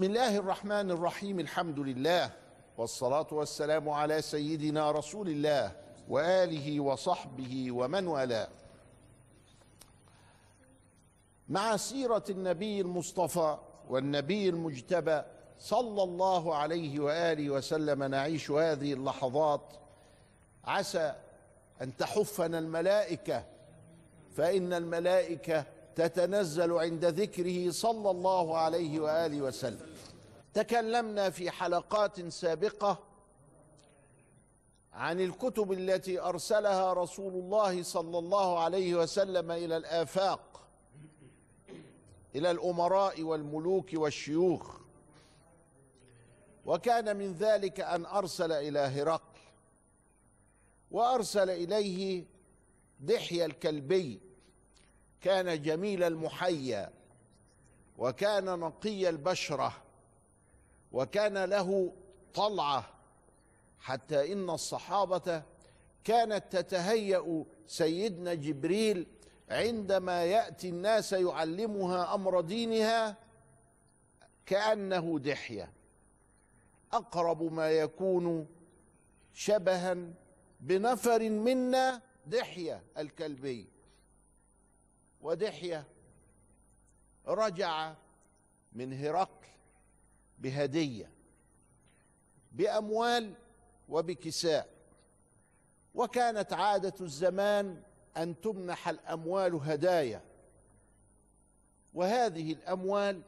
بسم الله الرحمن الرحيم الحمد لله والصلاة والسلام على سيدنا رسول الله وآله وصحبه ومن والاه. مع سيرة النبي المصطفى والنبي المجتبى صلى الله عليه وآله وسلم نعيش هذه اللحظات. عسى أن تحفنا الملائكة فإن الملائكة تتنزل عند ذكره صلى الله عليه وآله وسلم. تكلمنا في حلقات سابقة عن الكتب التي أرسلها رسول الله صلى الله عليه وسلم إلى الآفاق إلى الأمراء والملوك والشيوخ. وكان من ذلك أن أرسل إلى هرقل وأرسل إليه دحية الكلبي. كان جميل المحيا وكان نقي البشرة وكان له طلعة حتى إن الصحابة كانت تتهيأ سيدنا جبريل عندما يأتي الناس يعلمها أمر دينها كأنه دحية. أقرب ما يكون شبها بنفر منا دحية الكلبي. ودحية رجع من هرقل بهدية بأموال وبكساء. وكانت عادة الزمان أن تمنح الأموال هدايا. وهذه الأموال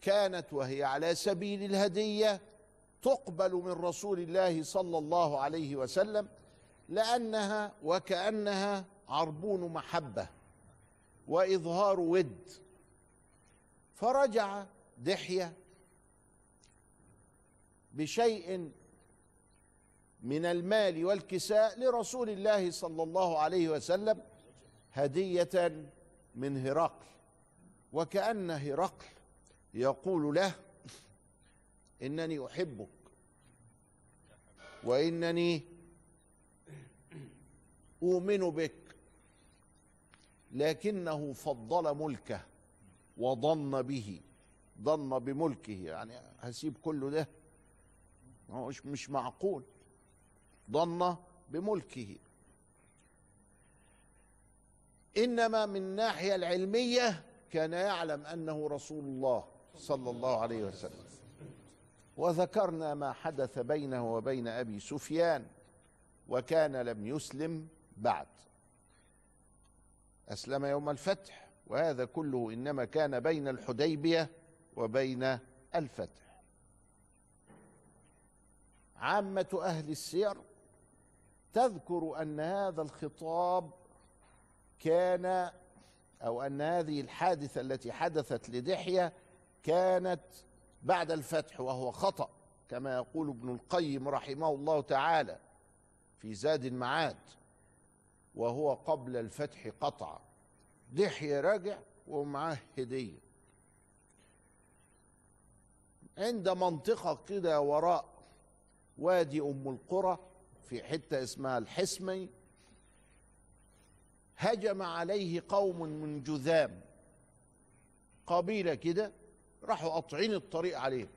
كانت وهي على سبيل الهدية تقبل من رسول الله صلى الله عليه وسلم لأنها وكأنها عربون محبة. وإظهار ود. فرجع دحية بشيء من المال والكساء لرسول الله صلى الله عليه وسلم هدية من هرقل. وكأن هرقل يقول له إنني أحبك وإنني أؤمن بك. لكنه فضل ملكه وضن به ضن بملكه. يعني هسيب كله ده مش مش معقول. ضن بملكه. إنما من الناحيه العلمية كان يعلم أنه رسول الله صلى الله عليه وسلم. وذكرنا ما حدث بينه وبين أبي سفيان وكان لم يسلم بعد. أسلم يوم الفتح وهذا كله إنما كان بين الحديبية وبين الفتح. عامة أهل السير تذكر أن هذا الخطاب كان أو أن هذه الحادثة التي حدثت لدحية كانت بعد الفتح وهو خطأ كما يقول ابن القيم رحمه الله تعالى في زاد المعاد. وهو قبل الفتح قطعا دحية راجع ومعاه هدية. عند منطقة كده وراء وادي أم القرى في حتة اسمها الحسمي هجم عليه قوم من جذام. قبيلة كده راحوا قاطعين الطريق عليه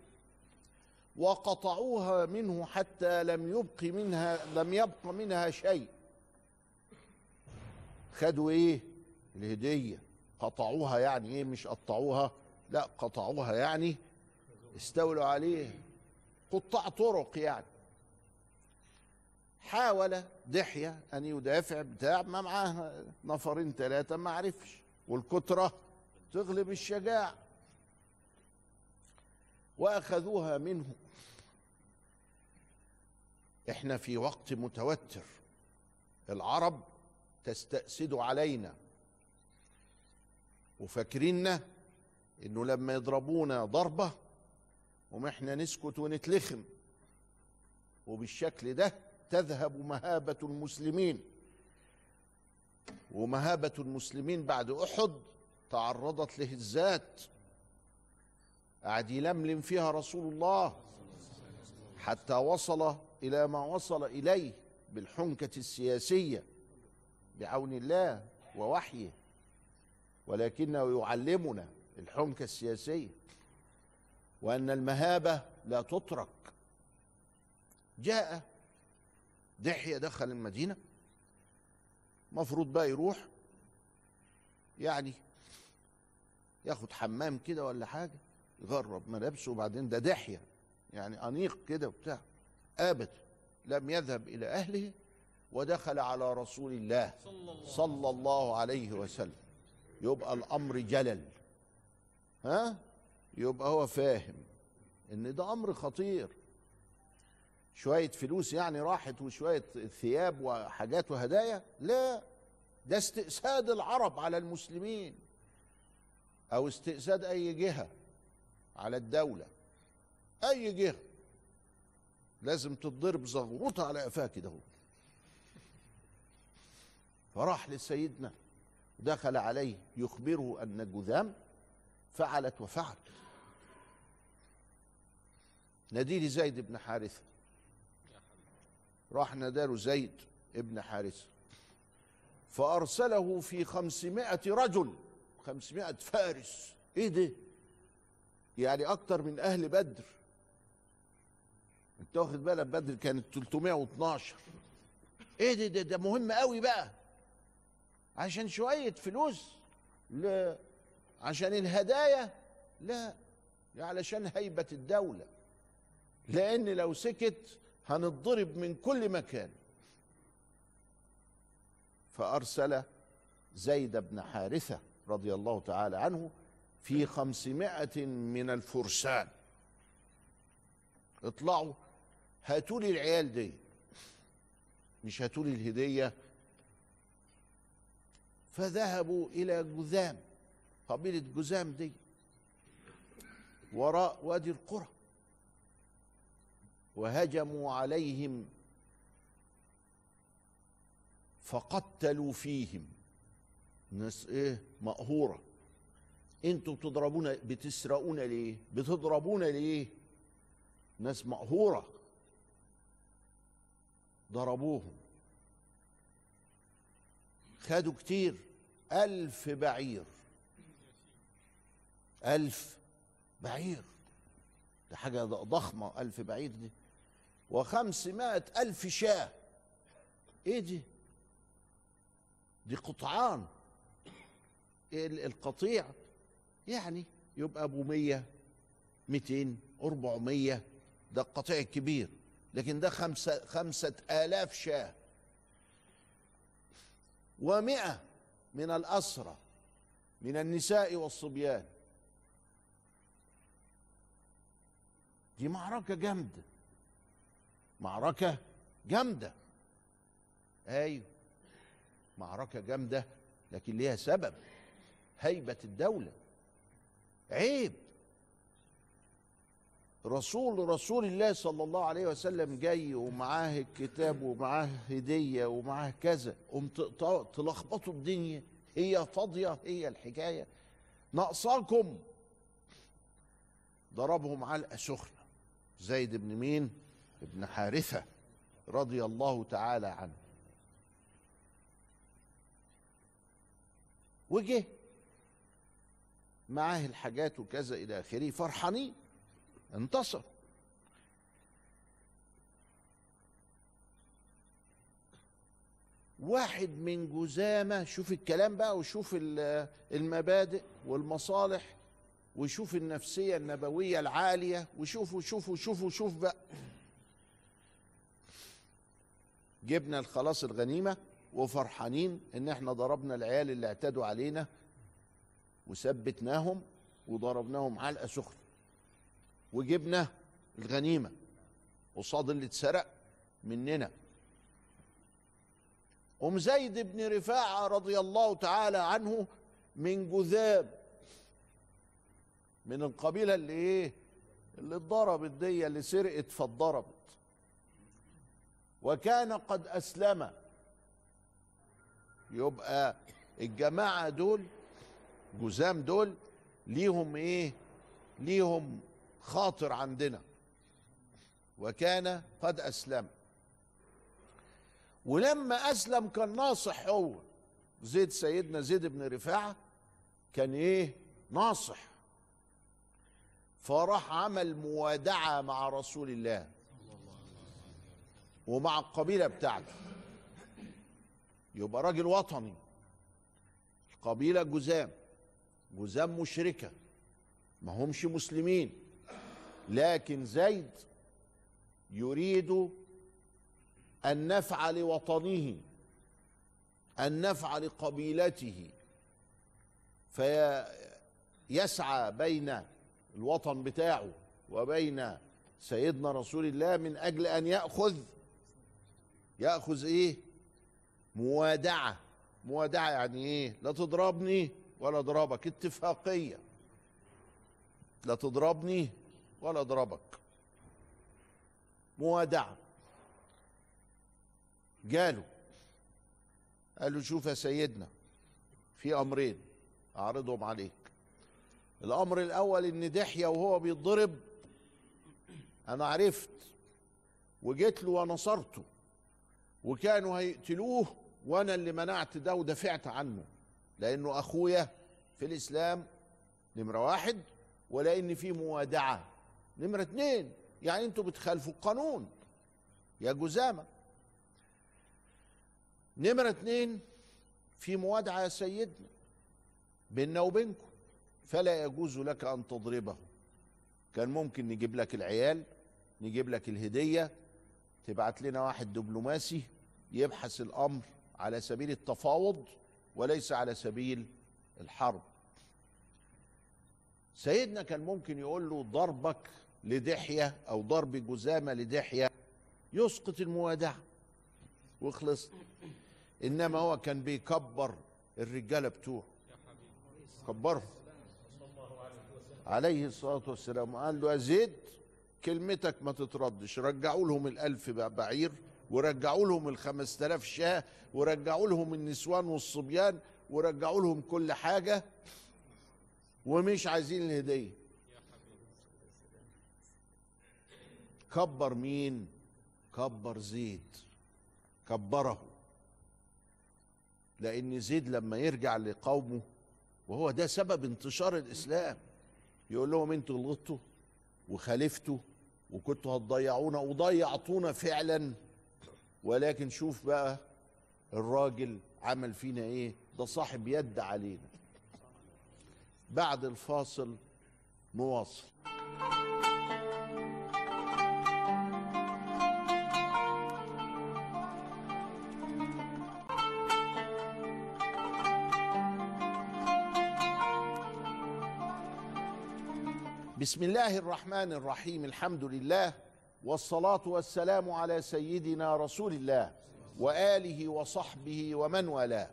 وقطعوها منه حتى لم يبق منها لم يبق منها شيء. خدوا إيه؟ الهدية. قطعوها يعني إيه؟ مش قطعوها. لا قطعوها يعني استولوا عليه قطاع طرق يعني. حاول دحية أن يدافع بتاع ما معاه نفرين ثلاثة ما عرفش. والكترة تغلب الشجاع وأخذوها منه. إحنا في وقت متوتر. العرب تستأسد علينا. وفاكريننا إنه لما يضربونا ضربة وما إحنا نسكت ونتلخم. وبالشكل ده تذهب مهابة المسلمين. ومهابة المسلمين بعد أحد تعرضت لهزات قعد يلملم فيها رسول الله. حتى وصل إلى ما وصل إليه بالحنكة السياسية. بعون الله ووحيه ولكنه يعلمنا الحنكة السياسية وأن المهابة لا تترك. جاء دحية دخل المدينة مفروض بقى يروح يعني ياخد حمام كده ولا حاجة يغرب ملابسه وبعدين ده دحية يعني أنيق كده وبتاع أبدا لم يذهب إلى أهله. ودخل على رسول الله صلى الله عليه وسلم. يبقى الأمر جلل. ها؟ يبقى هو فاهم إن ده أمر خطير. شوية فلوس يعني راحت وشوية ثياب وحاجات وهدايا؟ لا ده استئساد العرب على المسلمين أو استئساد أي جهة على الدولة. أي جهة. لازم تتضرب زغروطه على قفاها كده فراح لسيدنا دخل عليه يخبره أن جذام فعلت وفعلت. ناديلي زيد بن حارثة راح ناداله زيد ابن حارثة فأرسله في خمسمائة رجل خمسمائة فارس. إيه ده؟ يعني أكتر من أهل بدر. أنت واخد بالك؟ بدر كانت 312 إيه ده؟ ده, ده مهم قوي بقى. عشان شوية فلوس لا عشان الهدايا؟ لا علشان هيبة الدولة. لأن لو سكت هنضرب من كل مكان. فأرسل زيد بن حارثة رضي الله تعالى عنه في خمسمائة من الفرسان. اطلعوا هاتوا لي العيال دي. مش هاتوا لي الهدية فذهبوا إلى جذام قبيلة جذام دي وراء وادي القرى وهجموا عليهم فقتلوا فيهم. ناس إيه؟ مقهورة. أنتوا بتضربونا بتسرقونا ليه؟ بتضربونا ليه؟ ناس مقهورة. ضربوهم. خدوا كتير. ألف بعير. ألف بعير. ده حاجة ضخمة ألف بعير دي. وخمسمائة ألف شاة. إيه دي؟ دي قطعان. القطيع؟ يعني يبقى أبو مية ميتين أربعمية. ده القطيع الكبير. لكن ده خمسة, خمسة آلاف شاة. ومئة من الأسرى من النساء والصبيان. دي معركة جامدة. معركة جامدة. أيوه. معركة جامدة لكن ليها سبب. هيبة الدولة. عيب. رسول رسول الله صلى الله عليه وسلم جاي ومعاه الكتاب ومعاه هدية ومعاه كذا قوم تلخبطوا الدنيا هي فاضية هي الحكاية. ناقصاكم. ضربهم علقة سخنة. زيد بن مين؟ ابن حارثة رضي الله تعالى عنه. وجه. معاه الحاجات وكذا إلى آخره. فرحانين. انتصر. واحد من جزامة شوف الكلام بقى وشوف المبادئ والمصالح وشوف النفسية النبوية العالية وشوفوا شوفوا شوفوا شوف بقى. جبنا خلاص الغنيمة وفرحانين إن إحنا ضربنا العيال اللي اعتدوا علينا وثبتناهم وضربناهم علقة سخنة. وجبنا الغنيمة قصاد اللي اتسرق مننا. أم زيد بن رفاعة رضي الله تعالى عنه من جذاب من القبيلة اللي إيه؟ اللي اتضربت دي اللي سرقت فاتضربت. وكان قد أسلم. يبقى الجماعة دول جزام دول ليهم إيه؟ ليهم خاطر عندنا. وكان قد أسلم. ولما أسلم كان ناصح هو. زيد سيدنا زيد بن رفاعة كان إيه؟ ناصح. فراح عمل موادعة مع رسول الله. ومع القبيلة بتاعته. يبقى راجل وطني. القبيلة جزام. جزام مشركة. ما همش مسلمين. لكن زيد يريد النفع لوطنه النفع لقبيلته. فيسعى بين الوطن بتاعه وبين سيدنا رسول الله من أجل أن يأخذ يأخذ إيه؟ موادعه موادعه يعني إيه؟ لا تضربني ولا اضربك اتفاقية. لا تضربني ولا اضربك. موادعه جاله. قال له شوف يا سيدنا في أمرين أعرضهم عليك. الأمر الأول إن دحية وهو بيتضرب. أنا عرفت. وجيت له ونصرته وكانوا هيقتلوه وأنا اللي منعت ده ودافعت عنه. لأنه أخويا في الإسلام نمرة واحد ولأن في موادعه نمرة اتنين. يعني أنتوا بتخالفوا القانون يا جزامة. نمرة اتنين في موادعة يا سيدنا بيننا وبينكم. فلا يجوز لك أن تضربه. كان ممكن نجيب لك العيال نجيب لك الهدية تبعت لنا واحد دبلوماسي يبحث الأمر على سبيل التفاوض وليس على سبيل الحرب. سيدنا كان ممكن يقول له ضربك لدحية أو ضرب جزامة لدحية يسقط الموادعة. وخلص إنما هو كان بيكبر الرجاله بتوعه. كبرهم. عليه الصلاة والسلام. قال له يا زيد كلمتك ما تتردش. رجعوا لهم الألف بعير ورجعوا لهم الخمس تلاف شاة ورجعوا لهم النسوان والصبيان ورجعوا لهم كل حاجة. ومش عايزين الهدية. كبر مين؟ كبر زيد. كبره. لأن زيد لما يرجع لقومه وهو ده سبب انتشار الإسلام يقول لهم أنتوا غلطتوا وخالفتوا وكنتوا هتضيعونا وضيعتونا فعلا. ولكن شوف بقى الراجل عمل فينا إيه؟ ده صاحب يد علينا. بعد الفاصل نواصل بسم الله الرحمن الرحيم الحمد لله والصلاة والسلام على سيدنا رسول الله وآله وصحبه ومن والاه.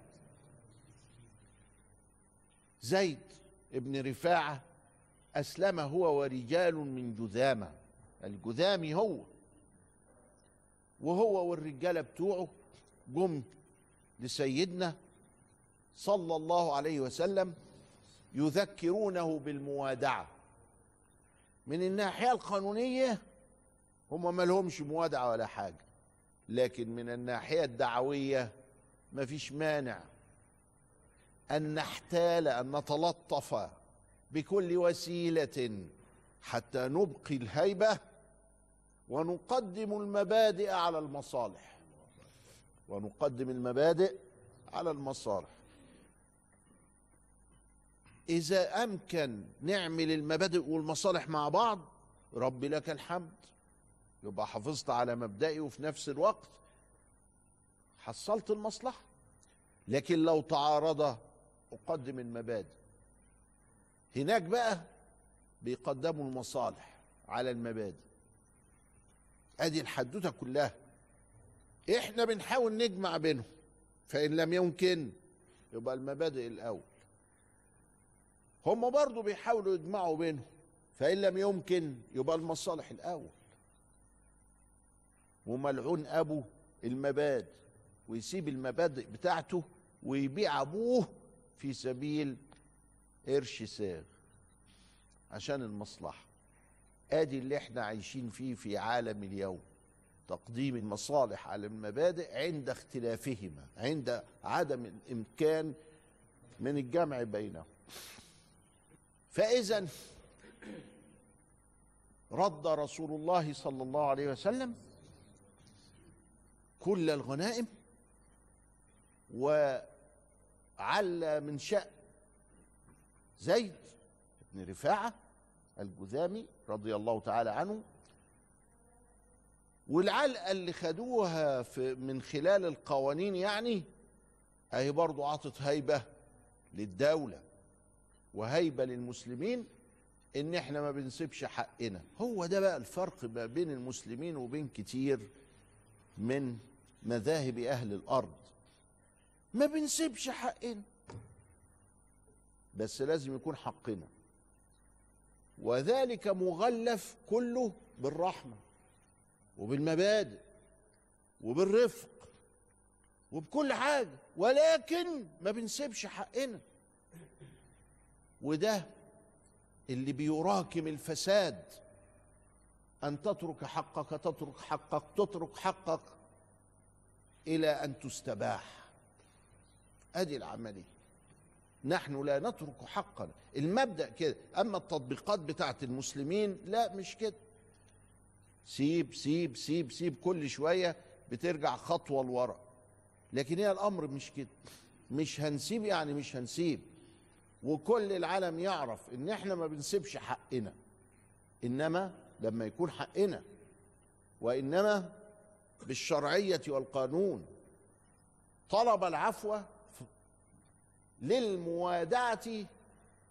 زيد ابن رفاعة أسلم هو ورجال من جذامة. الجذامي هو وهو والرجالة بتوعه جم لسيدنا صلى الله عليه وسلم يذكرونه بالموادعة. من الناحية القانونية هم ما لهمش موادعه ولا حاجة. لكن من الناحية الدعوية ما فيش مانع أن نحتال أن نتلطف بكل وسيلة حتى نبقي الهيبة ونقدم المبادئ على المصالح. ونقدم المبادئ على المصالح. إذا أمكن نعمل المبادئ والمصالح مع بعض رب لك الحمد. يبقى حافظت على مبدئي وفي نفس الوقت حصلت المصلحة. لكن لو تعارض أقدم المبادئ. هناك بقى بيقدموا المصالح على المبادئ. أدي الحدوتة كلها. إحنا بنحاول نجمع بينهم. فإن لم يمكن يبقى المبادئ الأول. هم برضو بيحاولوا يجمعوا بينهم فإن لم يمكن يبقى المصالح الأول. وملعون أبو المبادئ ويسيب المبادئ بتاعته ويبيع أبوه في سبيل قرش ساغ عشان المصلحة. آدي اللي إحنا عايشين فيه في عالم اليوم. تقديم المصالح على المبادئ عند اختلافهما عند عدم الإمكان من الجمع بينهم. فإذا رد رسول الله صلى الله عليه وسلم كل الغنائم وعلى من شأن زيد بن رفاعة الجذامي رضي الله تعالى عنه والعلقة اللي خدوها في من خلال القوانين يعني اهي برضو عطت هيبة للدولة. وهيبة للمسلمين إن إحنا ما بنسيبش حقنا. هو ده بقى الفرق ما بين المسلمين وبين كتير من مذاهب أهل الأرض. ما بنسيبش حقنا بس لازم يكون حقنا. وذلك مغلف كله بالرحمة وبالمبادئ وبالرفق وبكل حاجة ولكن ما بنسيبش حقنا. وده اللي بيراكم الفساد. أن تترك حقك تترك حقك تترك حقك إلى أن تستباح. أدي العملية. نحن لا نترك حقنا المبدأ كده. أما التطبيقات بتاعت المسلمين لا مش كده. سيب سيب سيب سيب. كل شوية بترجع خطوة لورا. لكن هي الأمر مش كده. مش هنسيب يعني مش هنسيب. وكل العالم يعرف إن إحنا ما بنسيبش حقنا. إنما لما يكون حقنا وإنما بالشرعية والقانون. طلب العفو للموادعه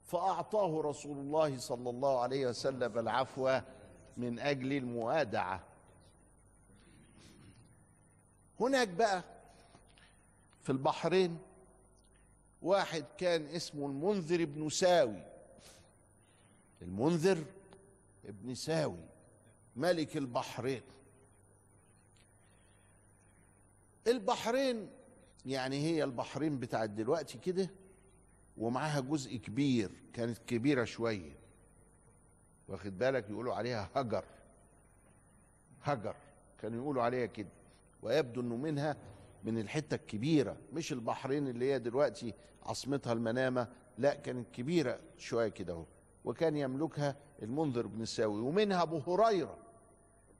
فأعطاه رسول الله صلى الله عليه وسلم العفو من أجل الموادعة. هناك بقى في البحرين واحد كان اسمه المنذر بن ساوي. المنذر ابن ساوي ملك البحرين. البحرين يعني هي البحرين بتاعت دلوقتي كده ومعاها جزء كبير كانت كبيرة شوية. واخد بالك؟ يقولوا عليها هجر. هجر. كانوا يقولوا عليها كده. ويبدو إنه منها من الحتة الكبيرة مش البحرين اللي هي دلوقتي عاصمتها المنامة لا كانت كبيرة شوية كده وكان يملكها المنذر بن ساوي ومنها أبو هريرة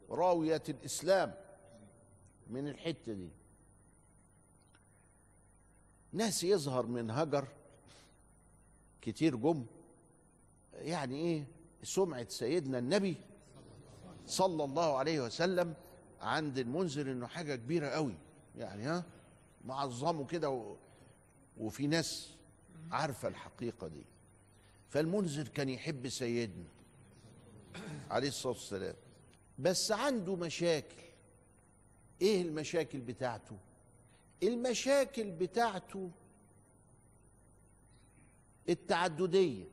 راوية الإسلام من الحتة دي. ناس يظهر من هجر كتير جم يعني إيه؟ سمعة سيدنا النبي صلى الله عليه وسلم عند المنذر إنه حاجة كبيرة قوي يعني ها معظمه كده و... وفي ناس عارفة الحقيقة دي. فالمنذر كان يحب سيدنا عليه الصلاة والسلام. بس عنده مشاكل. إيه المشاكل بتاعته؟ المشاكل بتاعته التعددية.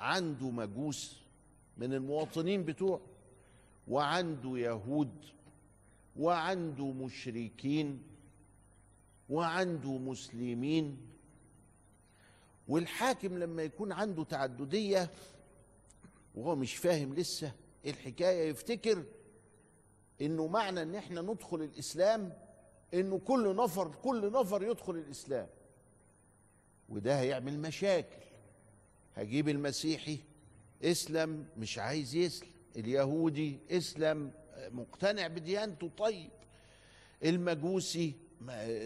عنده مجوس من المواطنين بتوعه وعنده يهود وعنده مشركين وعنده مسلمين. والحاكم لما يكون عنده تعددية وهو مش فاهم لسه إيه الحكاية يفتكر إنه معنى إن إحنا ندخل الإسلام إنه كل نفر كل نفر يدخل الإسلام. وده هيعمل مشاكل. هجيب المسيحي إسلم مش عايز يسلم. اليهودي إسلم. مقتنع بديانته طيب. المجوسي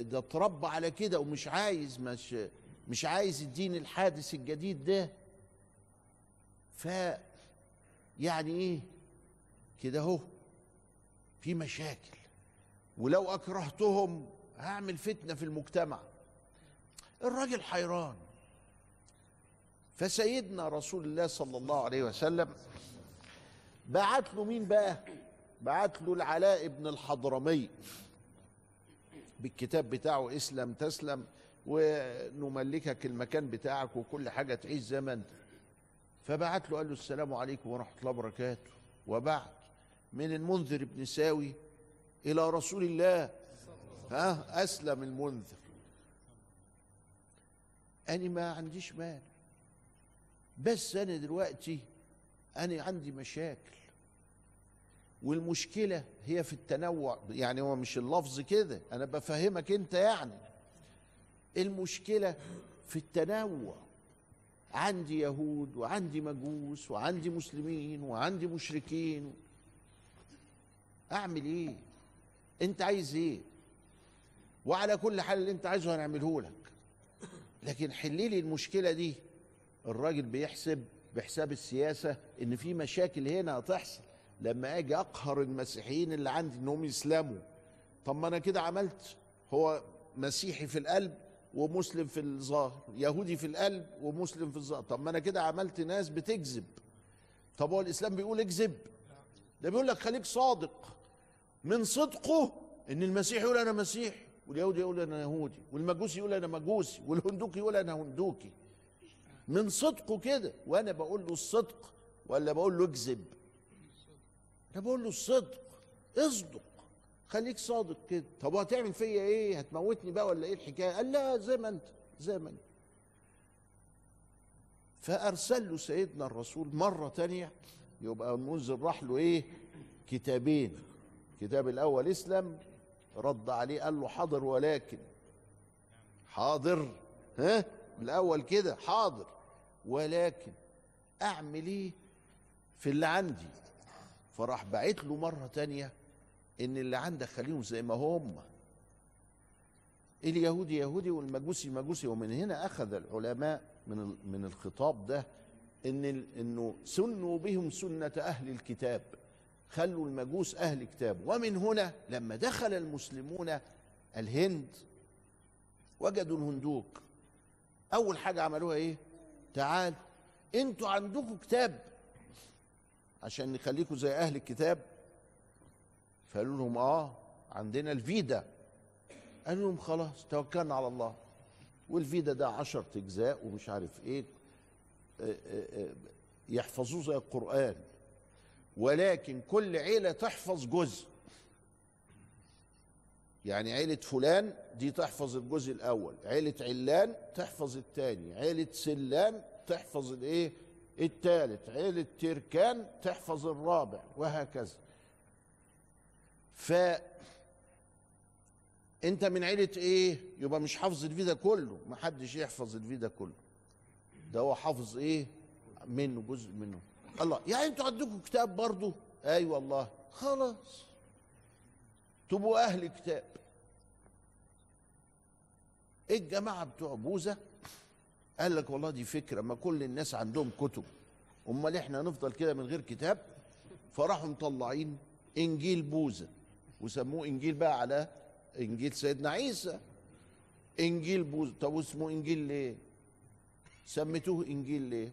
ده اتربى على كده ومش عايز مش مش عايز الدين الحادث الجديد ده. ف يعني إيه؟ كده أهو في مشاكل. ولو أكرهتهم هعمل فتنة في المجتمع. الراجل حيران. فسيدنا رسول الله صلى الله عليه وسلم بعت له مين بقى؟ بعت له العلاء بن الحضرمي بالكتاب بتاعه اسلم تسلم ونملكك المكان بتاعك وكل حاجة تعيش زي ما انت فبعت له قال له السلام عليكم ورحمة الله وبركاته. وبعد من المنذر بن ساوي إلى رسول الله. ها؟ أسلم المنذر. أنا ما عنديش مال. بس أنا دلوقتي أنا عندي مشاكل. والمشكلة هي في التنوع. يعني هو مش اللفظ كده. أنا بفهمك أنت يعني. المشكلة في التنوع. عندي يهود وعندي مجوس وعندي مسلمين وعندي مشركين. أعمل إيه؟ أنت عايز إيه؟ وعلى كل حال اللي أنت عايزه هنعمله لك. لكن حلي لي المشكلة دي. الراجل بيحسب بحساب السياسة إن في مشاكل هنا هتحصل. لما أجي اقهر المسيحيين اللي عندي إنهم يسلموا. طب ما أنا كده عملت. هو مسيحي في القلب ومسلم في الظاهر يهودي في القلب ومسلم في الظاهر. طب ما أنا كده عملت ناس بتكذب. طب هو الإسلام بيقول اكذب؟ ده بيقول لك خليك صادق. من صدقه إن المسيح يقول أنا مسيحي واليهودي يقول أنا يهودي والمجوسي يقول أنا مجوسي والهندوكي يقول أنا هندوكي. من صدقه كده وأنا بقول له الصدق ولا بقول له اكذب؟ أنا بقول له الصدق اصدق. خليك صادق كده. طب وهتعمل فيا إيه؟ هتموتني بقى ولا إيه الحكاية؟ قال لا زي ما أنت زي ما أنت. فأرسل له سيدنا الرسول مرة تانية يبقى المنذر راح له إيه؟ كتابين. كتاب الأول اسلم رد عليه قال له حاضر ولكن. حاضر. ها؟ الأول كده حاضر. ولكن أعمل إيه؟ في اللي عندي. فراح بعت له مرة تانية إن اللي عندك خليهم زي ما هم. اليهودي يهودي والمجوسي مجوسي. ومن هنا أخذ العلماء من من الخطاب ده إن إنه سنوا بهم سنة أهل الكتاب. خلوا المجوس أهل كتاب ومن هنا لما دخل المسلمون الهند وجدوا الهندوك. أول حاجة عملوها إيه؟ تعال أنتوا عندكم كتاب. عشان نخليكم زي أهل الكتاب. فقالوا لهم آه عندنا الفيدا. قالوا لهم خلاص توكلنا على الله. والفيدا ده عشرة أجزاء ومش عارف إيه. يحفظوه زي القرآن. ولكن كل عيلة تحفظ جزء. يعني عيلة فلان دي تحفظ الجزء الأول عيلة علان تحفظ الثاني عيلة سلان تحفظ الإيه؟ الثالث عيلة تركان تحفظ الرابع وهكذا. ف انت من عيلة إيه؟ يبقى مش حافظ الفيدا كله ما حدش يحفظ الفيدا كله. ده هو حافظ إيه؟ منه جزء منه. الله يعني أنتوا عندكم كتاب برضه؟ اي أيوة والله. خلاص. تبقوا أهل كتاب. الجماعة بتوع بوذا قال لك والله دي فكرة ما كل الناس عندهم كتب. أمال إحنا نفضل كده من غير كتاب؟ فراحوا مطلعين إنجيل بوذا وسموه إنجيل بقى على إنجيل سيدنا عيسى. إنجيل بوذا طب اسمه إنجيل ليه؟ سميتوه إنجيل ليه؟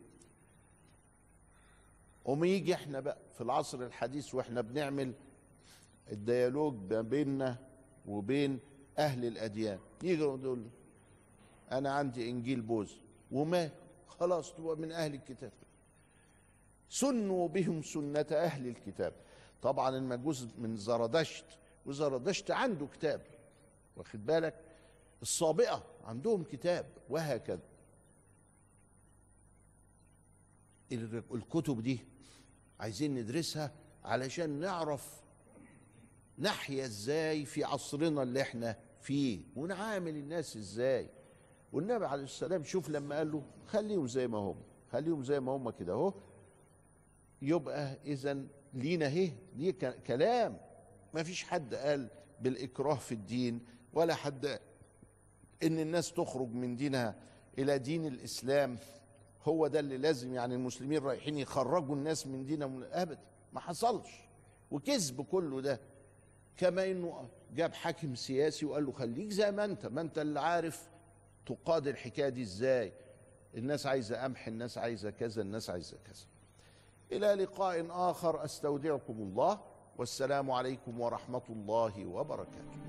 وما يجي إحنا بقى في العصر الحديث وإحنا بنعمل الديالوج ما بيننا وبين أهل الأديان. يجي يقول أنا عندي إنجيل بوز وما خلاص تبقى من أهل الكتاب. سنوا بهم سنة أهل الكتاب. طبعا المجوس من زردشت وزردشت عنده كتاب واخد بالك؟ الصابئة عندهم كتاب وهكذا. الكتب دي عايزين ندرسها علشان نعرف نحيا إزاي في عصرنا اللي إحنا فيه ونعامل الناس إزاي. والنبي عليه السلام شوف لما قال له خليهم زي ما هم خليهم زي ما هم كده اهو يبقى اذا لينا اهي ليه كلام. ما فيش حد قال بالإكراه في الدين ولا حد إن الناس تخرج من دينها إلى دين الإسلام. هو ده اللي لازم يعني المسلمين رايحين يخرجوا الناس من دينهم ابدا. ما حصلش. وكذب كله ده. كما إنه جاب حاكم سياسي وقال له خليك زي ما أنت ما أنت اللي عارف تقاد الحكاية دي إزاي؟ الناس عايزة قمح الناس عايزة كذا الناس عايزة كذا. إلى لقاء آخر أستودعكم الله والسلام عليكم ورحمة الله وبركاته.